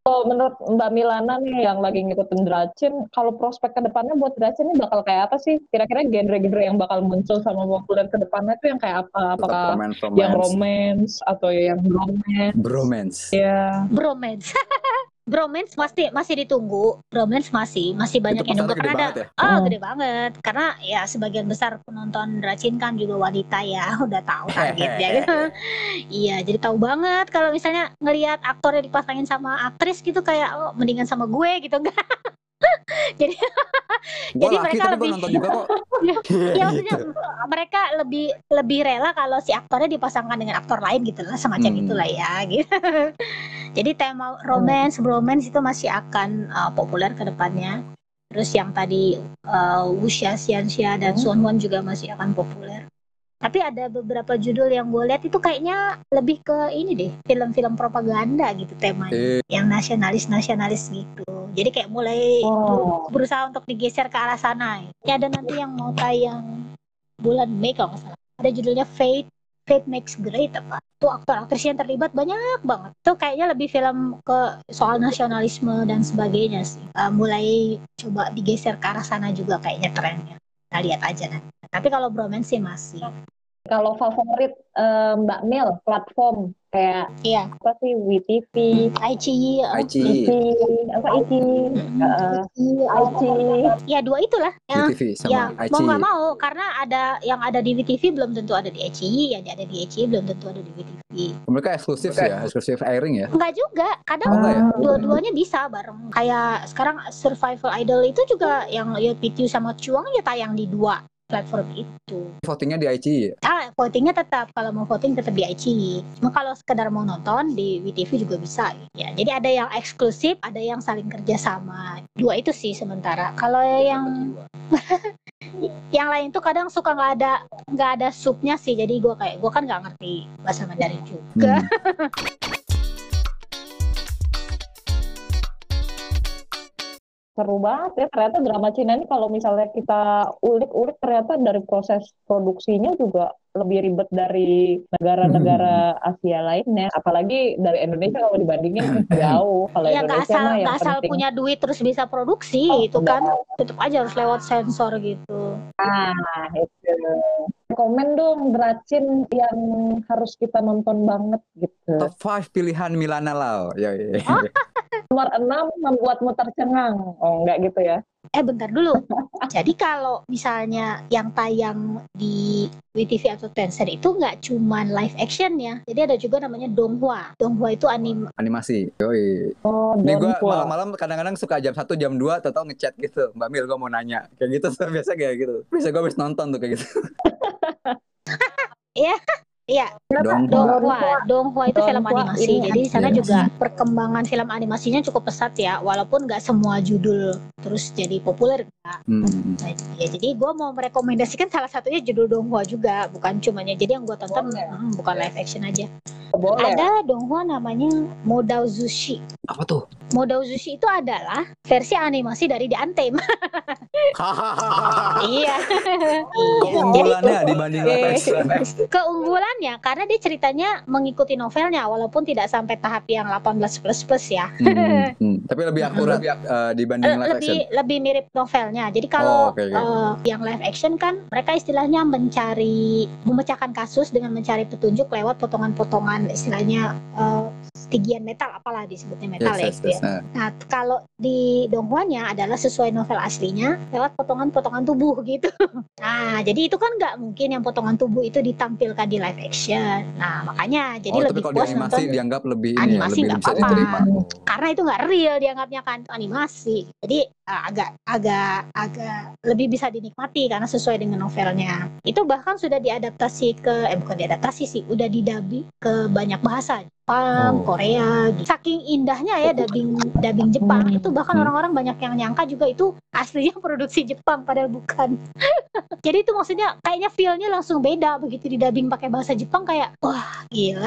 Kalau menurut Mbak Milana nih yang lagi ngikutin Dracin, kalau prospek ke depannya buat Dracin ini bakal kayak apa sih? Kira-kira genre-genre yang bakal muncul sama populer ke depannya itu yang kayak apa? Apakah Romance, yang romance. romance atau yang romance? Bromance. Ya, bromance bromance masih masih ditunggu bromance masih masih banyak Itu yang nunggu karena ada ya? ah Hmm. gede banget karena ya sebagian besar penonton Dracin kan juga wanita ya udah tahu targetnya gitu iya jadi tahu banget kalau misalnya ngelihat aktornya dipasangin sama aktris gitu kayak oh mendingan sama gue gitu enggak Gue Jadi laki mereka tapi gue lebih- nonton juga kok. Iya maksudnya mereka lebih lebih rela kalau si aktornya dipasangkan dengan aktor lain gitu lah semacam Hmm. itulah ya gitu. Jadi tema romance, bromance itu masih akan uh, populer ke depannya. Terus yang tadi uh, Wuxia, Xianxia dan Hmm. Suan Huan juga masih akan populer. Tapi ada beberapa judul yang gue lihat itu kayaknya lebih ke ini deh, film-film propaganda gitu temanya, Eh, yang nasionalis-nasionalis gitu. Jadi kayak mulai Oh. berusaha untuk digeser ke arah sana. Ya ada nanti yang mau tayang bulan Mei kalau nggak salah. Ada judulnya Fate, Fate Makes Great apa. Tuh aktor aktris yang terlibat banyak banget. Tuh kayaknya lebih film ke soal nasionalisme dan sebagainya sih. Uh, mulai coba digeser ke arah sana juga kayaknya trennya. Kita lihat aja nanti. Tapi kalau bromance sih masih. kalau favorit eh, Mbak Mil platform kayak Iya, apa sih uh, Aichi, IC, apa IC, Eh, IC, ya dua itulah. Ya, VTV sama ya mau nggak mau karena ada yang ada di WTV belum tentu ada di HCI, yang ada di HCI belum tentu ada di WTV. Mereka eksklusif sih ya, eksklusif airing ya. Enggak juga, kadang Oh, ya? dua-duanya bisa bareng. Kayak sekarang Survival Idol itu juga yang Yot Pitiu sama Chuang ya tayang di dua platform itu. Votingnya di Aichi. Ah, votingnya tetap kalau mau voting tetap di ICI. Cuma kalau sekedar mau nonton di WTV juga bisa. Ya, jadi ada yang eksklusif, ada yang saling kerjasama. Dua itu sih sementara. Kalau yang yang lain tuh kadang suka nggak ada nggak ada supnya sih. Jadi gue kayak gue kan nggak ngerti bahasa Mandarin juga. Hmm. seru banget ya ternyata drama Cina ini kalau misalnya kita ulik-ulik ternyata dari proses produksinya juga lebih ribet dari negara-negara Asia lainnya apalagi dari Indonesia kalau dibandingin jauh kalau Ya nggak Indonesia asal mah yang nggak asal penting punya duit terus bisa produksi Oh, itu kan enggak. tetap aja harus lewat sensor gitu. Nah, itu. Komen dong Dracin yang harus kita nonton banget gitu. Top 5 pilihan Milana Lau. Ya, ya, ya. Nomor 6 membuatmu tercengang. Oh, enggak gitu ya. Eh bentar dulu. Jadi kalau misalnya yang tayang di WTV atau Tencent itu nggak cuman live action ya. Jadi ada juga namanya Donghua. Donghua itu anim Animasi. Yoi. Oh, Ini gue Donghua. malam-malam kadang-kadang suka jam 1, jam 2, atau ngechat gitu. Mbak Mil, gue mau nanya. Kayak gitu, biasa kayak gitu. Bisa gue habis nonton tuh kayak gitu. Iya, Dong. Donghua. Donghua itu film animasi. ini Jadi di sana Yes. juga perkembangan film animasinya cukup pesat ya. Walaupun nggak semua judul terus jadi populer. Hmm. Ya, jadi gue mau merekomendasikan salah satunya judul Donghua juga, bukan cumanya. Jadi yang gue tonton Boleh. hmm, bukan live action aja. Boleh. Ada Donghua namanya Modao Zushi. Apa tuh? Modao Zushi itu adalah versi animasi dari The Anthem. iya Keunggulannya dibanding live Oke. action. Keunggulannya karena dia ceritanya mengikuti novelnya walaupun tidak sampai tahap yang 18 plus plus ya Hmm, hmm. Tapi lebih akurat eh, dibanding Eh, live lebih action. lebih mirip novelnya. Jadi kalau Oh, oke, oke. eh, yang live action kan mereka istilahnya mencari memecahkan kasus dengan mencari petunjuk lewat potongan-potongan istilahnya eh, stigian metal apalah disebutnya metal ya Yes, yes, itu ya. yes. Nah, Nah, kalau di Donghuanya adalah sesuai novel aslinya lewat potongan-potongan tubuh gitu. Nah, jadi itu kan nggak mungkin yang potongan tubuh itu ditampilkan di live action. Nah, makanya jadi oh, tapi lebih kalau di puas animasi nonton dianggap lebih ini ya, animasi lebih nggak bisa apa-apa. karena itu nggak real dianggapnya kan itu animasi. Jadi uh, agak agak agak lebih bisa dinikmati karena sesuai dengan novelnya. Itu bahkan sudah diadaptasi ke eh bukan diadaptasi sih, udah didabi ke banyak bahasa. Jepang, Oh. Korea, gitu. saking indahnya ya dubbing dubbing Jepang itu bahkan Hmm. orang-orang banyak yang nyangka juga itu aslinya produksi Jepang padahal bukan. Jadi itu maksudnya kayaknya feel-nya langsung beda begitu di dubbing pakai bahasa Jepang kayak wah gila.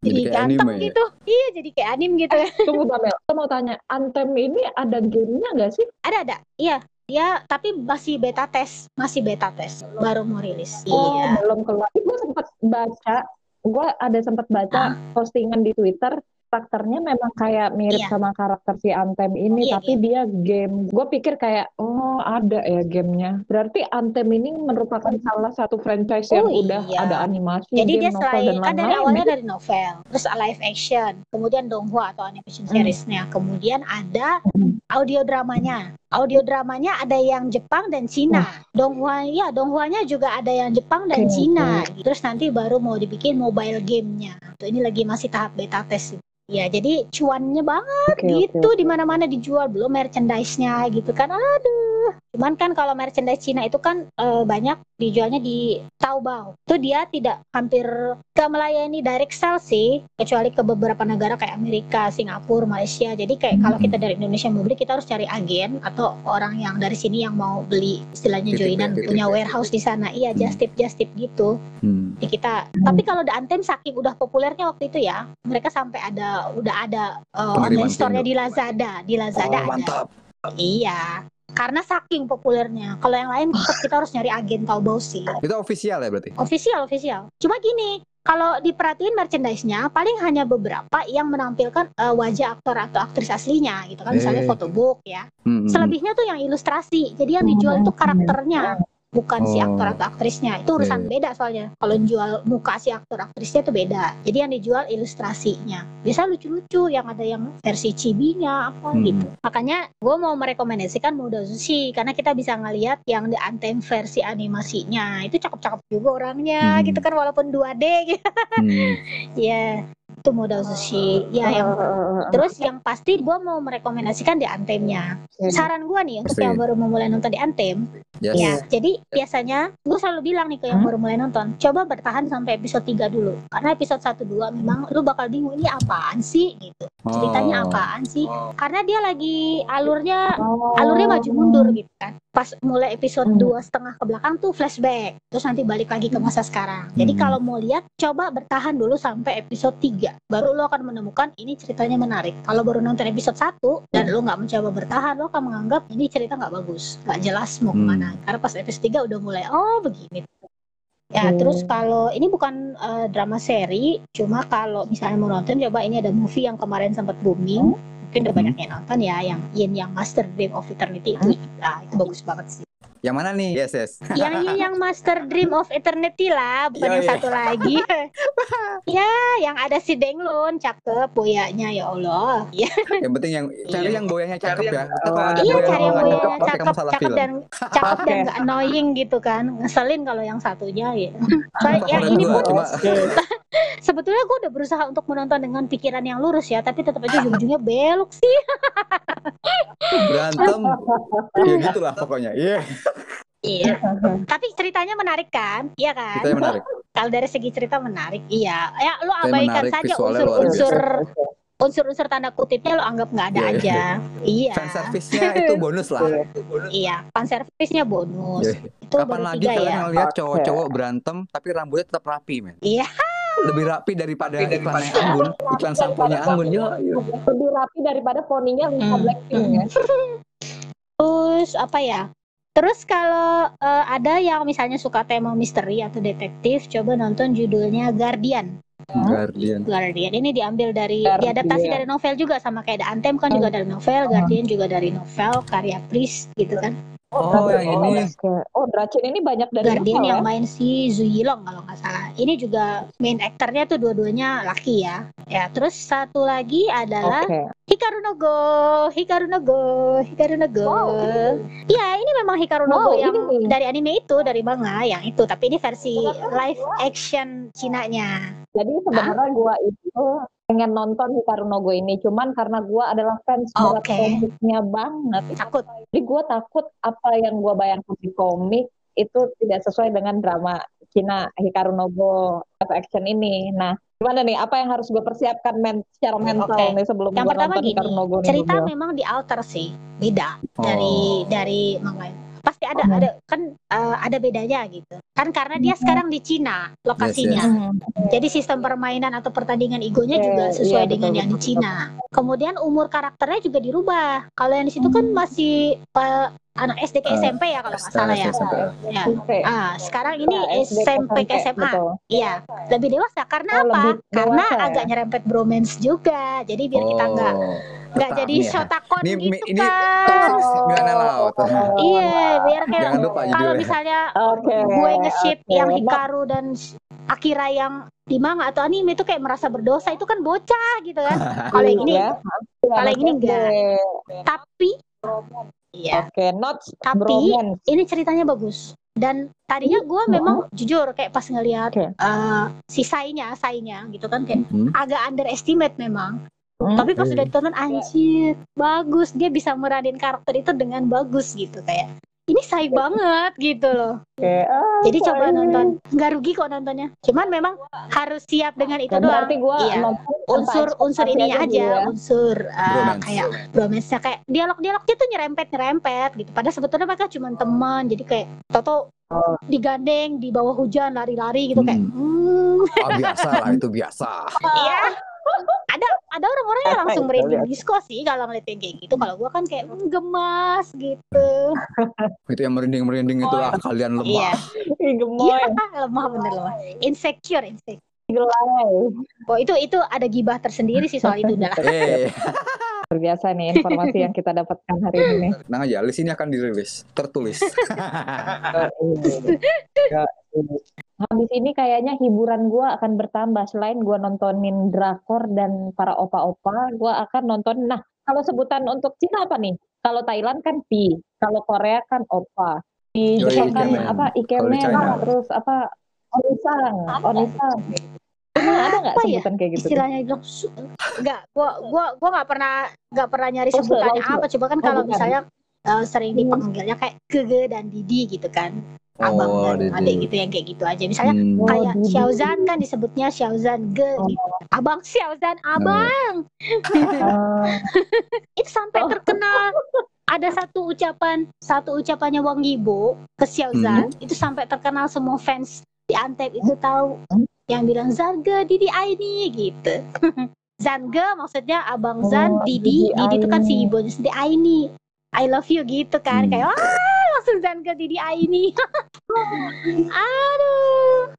Jadi jadi kayak ganteng anime ya? gitu. Iya jadi kayak anim gitu ya. Tunggu Babel, aku mau tanya, Anthem ini ada gamenya nggak sih? ada ada iya dia tapi masih beta test masih beta test baru mau rilis Oh, iya belum keluar. Gue sempat baca, gue ada sempat baca postingan di Twitter. Karakternya memang kayak mirip Iya. sama karakter si Anthem ini, Iya, tapi dia game. Gue pikir kayak, oh ada ya gamenya. Berarti Anthem ini merupakan salah satu franchise yang Oh, udah iya. ada animasi, jadi game, dia novel, selain dan kan dari lain-lain. awalnya ya? dari novel terus live action kemudian donghua atau animation Hmm. seriesnya kemudian ada Hmm. audio dramanya audio dramanya ada yang Jepang dan Cina donghua ya donghuanya juga ada yang Jepang dan Oke, Cina terus nanti baru mau dibikin mobile gamenya Tuh, ini lagi masih tahap beta test ya jadi cuannya banget oke, gitu oke. di mana mana dijual belum merchandise-nya gitu kan aduh cuman kan kalau merchandise Cina itu kan eh, banyak dijualnya di Taobao itu dia tidak hampir gak melayani direct sale sih kecuali ke beberapa negara kayak Amerika Singapura Malaysia jadi kayak kalau kita dari Indonesia mau beli kita harus cari agen atau orang yang dari sini yang mau beli istilahnya ya, joinan punya ya. warehouse di sana iya Hmm. just tip just tip gitu Hmm. di kita. Hmm. Tapi kalau The Anthem saking udah populernya waktu itu ya, mereka sampai ada udah ada uh, online store-nya di Lazada, di Lazada Oh, ada. mantap. Iya. Karena saking populernya. Kalau yang lain tetap kita harus nyari agen Taobao sih. Itu official ya berarti? Official, official. Cuma gini, kalau diperhatiin merchandise-nya paling hanya beberapa yang menampilkan uh, wajah aktor atau aktris aslinya gitu kan misalnya Eh. photobook ya. Hmm, hmm, Selebihnya tuh yang ilustrasi. Jadi yang dijual itu karakternya, bukan si Oh. aktor atau aktrisnya. Itu urusan beda soalnya. Kalau jual muka si aktor aktrisnya itu beda. Jadi yang dijual ilustrasinya. Biasa lucu-lucu yang ada yang versi chibinya apa Hmm. gitu. Makanya gue mau merekomendasikan Muda Sushi karena kita bisa ngelihat yang The Anthem versi animasinya. Itu cakep-cakep juga orangnya Hmm. gitu kan walaupun 2D gitu. hmm. Ya, itu Muda Sushi. Ya yang Terus yang pasti gue mau merekomendasikan di Antemnya. Saran gue nih untuk Pasti. yang baru memulai nonton di Antem, Yes. ya. Jadi biasanya gue selalu bilang nih ke yang Hmm? baru mulai nonton, coba bertahan sampai episode 3 dulu. Karena episode 1 2 memang lu bakal bingung ini apaan sih gitu. Ceritanya Oh. apaan sih? Karena dia lagi alurnya Oh. alurnya maju mundur gitu kan. Pas mulai episode Hmm. dua setengah ke belakang tuh flashback, terus nanti balik lagi ke masa sekarang. Jadi Hmm. kalau mau lihat, coba bertahan dulu sampai episode 3 baru lo akan menemukan ini ceritanya menarik. Kalau baru nonton episode 1 dan lo nggak mencoba bertahan, lo akan menganggap ini cerita nggak bagus, nggak jelas mau Hmm. ke mana. Karena pas episode 3 udah mulai oh begini. Ya, Hmm. terus kalau ini bukan eh, drama seri, cuma kalau misalnya mau nonton coba ini ada movie yang kemarin sempat booming. Mungkin udah Hmm. banyak yang nonton ya, yang Yin yang Master Dream of Eternity itu. Ah, itu bagus banget sih. Yang mana nih? Yes, yes. yang yang Master Dream of Eternity lah, bukan Iya, yang iya. satu lagi. ya, yang ada si Denglun, cakep boyanya ya Allah. Ya, Yang penting yang cari yang boyanya cakep ya. Iya cari yang boyanya cakep, kamu salah cakep film. dan cakep dan Oke. gak annoying gitu kan. Ngeselin kalau yang satunya ya. Soalnya yang ini pun sebetulnya gue udah berusaha untuk menonton dengan pikiran yang lurus ya, tapi tetap aja ujung-ujungnya belok sih. berantem. ya gitulah pokoknya. Iya. Iya. Tapi ceritanya menarik kan? Iya kan? Yang menarik. Kalau dari segi cerita menarik, iya. Ya lo abaikan menarik, saja unsur-unsur unsur-unsur tanda kutipnya lo anggap nggak ada Iya, aja. Iya. Fan service-nya itu bonus lah. Iya, fan service-nya bonus. Iya. Itu Kapan lagi kalian ya. ngeliat cowok-cowok berantem tapi rambutnya tetap rapi, men? Iya. Lebih rapi daripada iklannya Anggun, iklan sampo-nya Anggun. Yo, yo. Lebih rapi daripada poninya Lisa Hmm. Blackpink ya. Terus apa ya? Terus kalau eh, ada yang misalnya suka tema misteri atau detektif, coba nonton judulnya Guardian. Guardian. Guardian ini diambil dari Guardian. diadaptasi dari novel juga sama kayak The Anthem kan juga dari novel, Guardian juga dari novel karya Priest gitu kan. Oh, yang ini. Oh, Dracin ini banyak dari Guardian yang ya? main si Zhu Yilong kalau nggak salah. Ini juga main aktornya tuh dua-duanya laki ya. Ya, terus satu lagi adalah Oke. Hikaru no Go, Hikaru no Go, Hikaru no Go. Wow. Iya, ini memang Hikaru no Go Wow, yang ini. dari anime itu, dari manga yang itu, tapi ini versi live action Cina-nya. Jadi sebenarnya gua itu pengen nonton Hikaru no Go ini, cuman karena gua adalah fans berat Oke. komiknya banget. Takut. Jadi gua takut apa yang gua bayangkan di komik itu tidak sesuai dengan drama Cina Hikaru no Go live action ini. Nah, gimana nih? Apa yang harus gue persiapkan men secara mental Oke. nih sebelum Yang gua pertama nonton gini, Hikaru no Go nih, cerita memang di alter sih, beda Oh. dari dari manga. Pasti ada Oh. ada kan eh, ada bedanya gitu. Kan karena dia Mhm. sekarang di Cina lokasinya. Hmm. Jadi sistem permainan atau pertandingan egonya juga Oke, sesuai iya, dengan betul, yang di betul, Cina. Kemudian umur karakternya juga dirubah. Kalau yang di situ kan masih eh, anak SD ke Eh, SMP ya kalau nggak salah ya. SMP. Ya. Ah, sekarang ini SD ke SMP ke SMA. Iya, lebih dewasa. Karena Oh, apa? Karena dewasa ya? agak nyerempet bromance juga. Jadi biar kita nggak Oh, nggak tetap jadi ya. shotakon Ini gitu ini kan. Iya, biar kayak kalau misalnya gue nge-ship yang Hikaru dan Akira yang di manga atau anime itu kayak merasa berdosa itu kan bocah gitu kan. Kalau yang ini ya. kalau yang ini Anak enggak. Tapi iya, Oke, not Tapi- bromance. ini ceritanya bagus. Dan tadinya gue memang jujur kayak pas ngelihat Oke. eh, si Sainya, Sainya gitu kan kayak Hmm. agak underestimate memang. Hmm. Tapi pas udah ditonton anjir, bagus dia bisa meranin karakter itu dengan bagus gitu kayak. Ini say banget gitu loh. Oke. Ah, Jadi coba sorry. nonton. Nggak rugi kok nontonnya. Cuman memang harus siap dengan itu Dan doang. berarti gue Iya. unsur unsur dulu aja, ya. unsur uh, Bromance. kayak bromance-nya kayak dialog-dialognya tuh nyerempet nyerempet gitu. Padahal sebetulnya mereka cuma teman, jadi kayak Toto Oh. digandeng di bawah hujan lari-lari gitu kayak Hmm. hmm, Ah, biasa lah itu biasa. iya. Ada ada orang-orang yang langsung Itu merinding disco sih kalau ngeliat yang kayak gitu. Kalau gua kan kayak "Hmm, gemas gitu. Itu yang merinding-merinding itu ah kalian lemah. Iya. Gemoy. Iya, lemah bener lemah. Insecure, insecure. Gelai. Oh, itu itu ada gibah tersendiri sih soal itu udah lah. Eh, Luar biasa nih informasi yang kita dapatkan hari ini nih. tenang aja, list ini akan dirilis, tertulis. Ya. Habis ini kayaknya hiburan gua akan bertambah selain gua nontonin drakor dan para opa-opa, gua akan nonton. Nah, kalau sebutan untuk Cina apa nih? Kalau Thailand kan Pi, kalau Korea kan opa. Di Jepang kan apa ikemen, China. terus apa onisang, onisang. Ada nggak Apa ya sebutan kayak gitu? istilahnya bilang su- enggak gua gua gua nggak pernah nggak pernah nyari Oh, sebutannya apa coba kan Oh, kalau bukan. misalnya eh, sering Hmm. dipanggilnya kayak kege dan didi gitu kan abang Oh, dan Didi. adik gitu yang kayak gitu aja misalnya Hmm. Oh, kayak Didi. Xiaozan kan disebutnya Xiaozan ge Oh. gitu abang Xiaozan abang Ah, itu sampai Oh. terkenal ada satu ucapan satu ucapannya Wang Yibo ke Xiaozan itu sampai terkenal semua fans di Antep itu tahu Hmm. yang bilang Zarga Didi Aini gitu Zanga maksudnya abang Zan Oh, Didi Didi Didi itu kan si ibunya sendiri Aini I love you gitu kan Hmm. kayak wah langsung Zanga Didi Aini aduh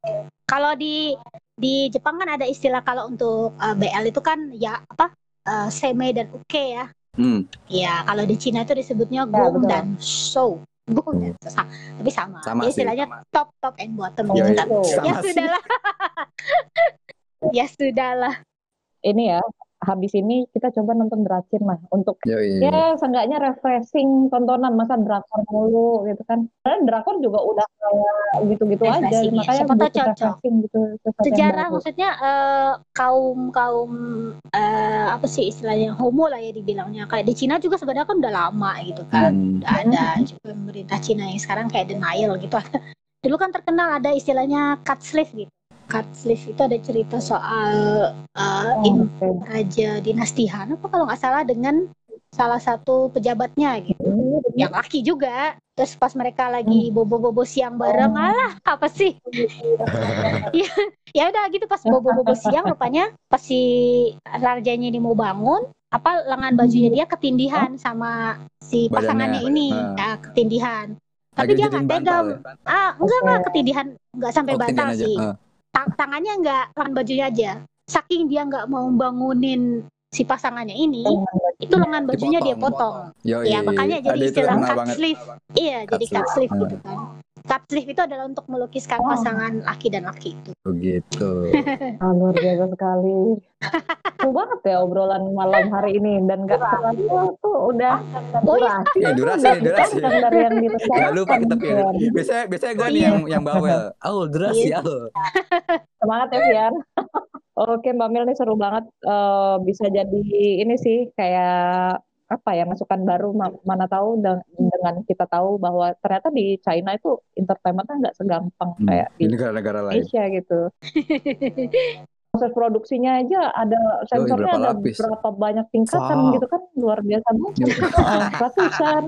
kalau di di Jepang kan ada istilah kalau untuk uh, BL itu kan ya apa uh, seme dan uke ya Hmm. Ya, kalau di Cina itu disebutnya Ya, gong betul. dan show. Gong dan show. Tapi sama. Sama sih, istilahnya top, top and bottom Oh, gitu kan. gitu. Ya Sama sih. sudahlah. ya sudahlah. ini ya, habis ini kita coba nonton Dracin lah untuk Yoi. ya seenggaknya refreshing tontonan masa drakor mulu gitu kan karena drakor juga udah kayak gitu-gitu aja ya. makanya Siapa tahu butuh cocok. refreshing gitu Sejarah baru. maksudnya eh, kaum kaum eh, apa sih istilahnya homo lah ya dibilangnya. Kayak di Cina juga sebenarnya kan udah lama gitu kan. Hmm. Udah ada juga pemerintah Cina yang sekarang kayak denial gitu. Dulu kan terkenal ada istilahnya cut sleeve gitu. Cut sleeve itu ada cerita soal eh, Oh, oke. Raja Dinasti Han apa kalau nggak salah dengan salah satu pejabatnya gitu yang laki juga terus pas mereka lagi bobo-bobo siang bareng Oh. alah apa sih ya ya udah gitu pas bobo-bobo siang rupanya pas si rajanya ini mau bangun apa lengan bajunya dia ketindihan sama si Badannya. pasangannya ini Ah. ya, ketindihan Tapi dia jadiin nggak tega. ya? Ah, enggak enggak ketidihan, enggak sampai Oh, bantal ketindihan sih. Ah. Tang- tangannya enggak, tangan bajunya aja. Saking dia nggak mau bangunin si pasangannya ini, itu lengan bajunya dia potong. Yoi. Ya makanya jadi istilah cut banget. sleeve. Iya, Cut jadi cut sleeve. sleeve gitu kan. Sleeve itu adalah untuk melukiskan Oh. pasangan laki dan laki itu. Begitu. Ah, luar biasa sekali. Seru banget ya obrolan malam hari ini dan gak terlalu tuh udah Oh iya. durasi. Iya, tuh durasi, udah durasi. dari yang. Gak lupa kita Pir. Fian. Biasanya biasanya gue Oh, nih iya. yang yang bawel. Aul durasi Iya. aul. Semangat ya Fian. Oke Mbak Mil nih seru banget. Eh, bisa jadi ini sih kayak apa ya masukan baru ma- mana tahu deng- dengan kita tahu bahwa ternyata di China itu entertainmentnya nggak segampang Hmm, kayak Di negara-negara lain. Indonesia gitu. Proses produksinya aja ada sensornya berapa ada lapis? berapa banyak tingkatan Wow. gitu kan luar biasa banget. Ratusan.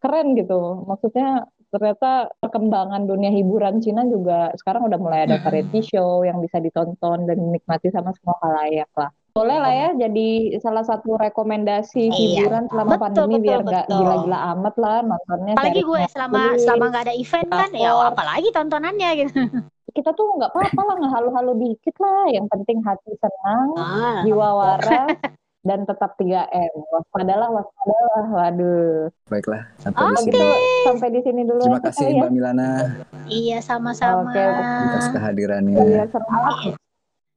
Keren gitu. Maksudnya ternyata perkembangan dunia hiburan Cina juga sekarang udah mulai ada variety show yang bisa ditonton dan dinikmati sama semua halayak lah. Boleh lah ya jadi salah satu rekomendasi Iya. hiburan selama Betul, pandemi betul, biar nggak gila-gila amat lah nontonnya. Apalagi gue selama Netflix. selama nggak ada event kan, ya apalagi tontonannya gitu. kita tuh nggak apa-apa lah ngehalu-halu dikit lah yang penting hati senang Ah, jiwa waras dan tetap 3M waspadalah waspadalah waduh Baiklah, sampai kalau di sini. sampai di sini dulu Terima kasih ya Mbak Milana iya sama-sama. Oke, atas iya kehadirannya. seru banget.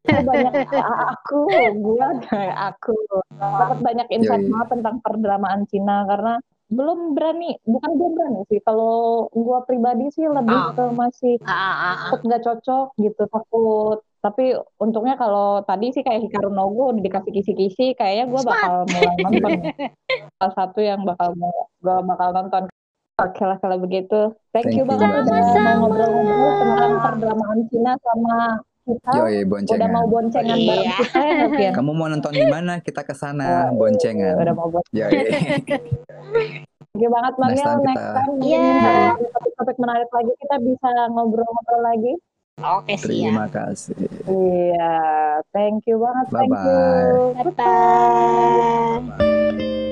Banyak aku gua kayak aku. Dapat banyak insight Yoi. banget tentang perdramaan Cina karena belum berani bukan belum berani sih. Kalau gua pribadi sih lebih Ah. ke masih Ah, ah, ah. takut nggak cocok gitu takut. Tapi untungnya kalau tadi sih kayak Hikaru no Go udah dikasih kisi-kisi kayaknya gue bakal mulai nonton. Salah satu yang bakal gue bakal nonton. Oke lah kalau begitu. Thank, Thank you. banget udah ngobrol-ngobrol tentang perdramaan Cina sama kita Yoi, udah boncengan. mau boncengan Iya. bareng kita ya Fian? Kamu mau nonton di mana? Kita ke sana, boncengan. udah mau boncengan thank you banget Bang Next Yel. time next kita- time ada topik-topik menarik lagi kita bisa ngobrol-ngobrol lagi Oke siap. Terima kasih. iya thank you banget thank Bye-bye. you Bye bye.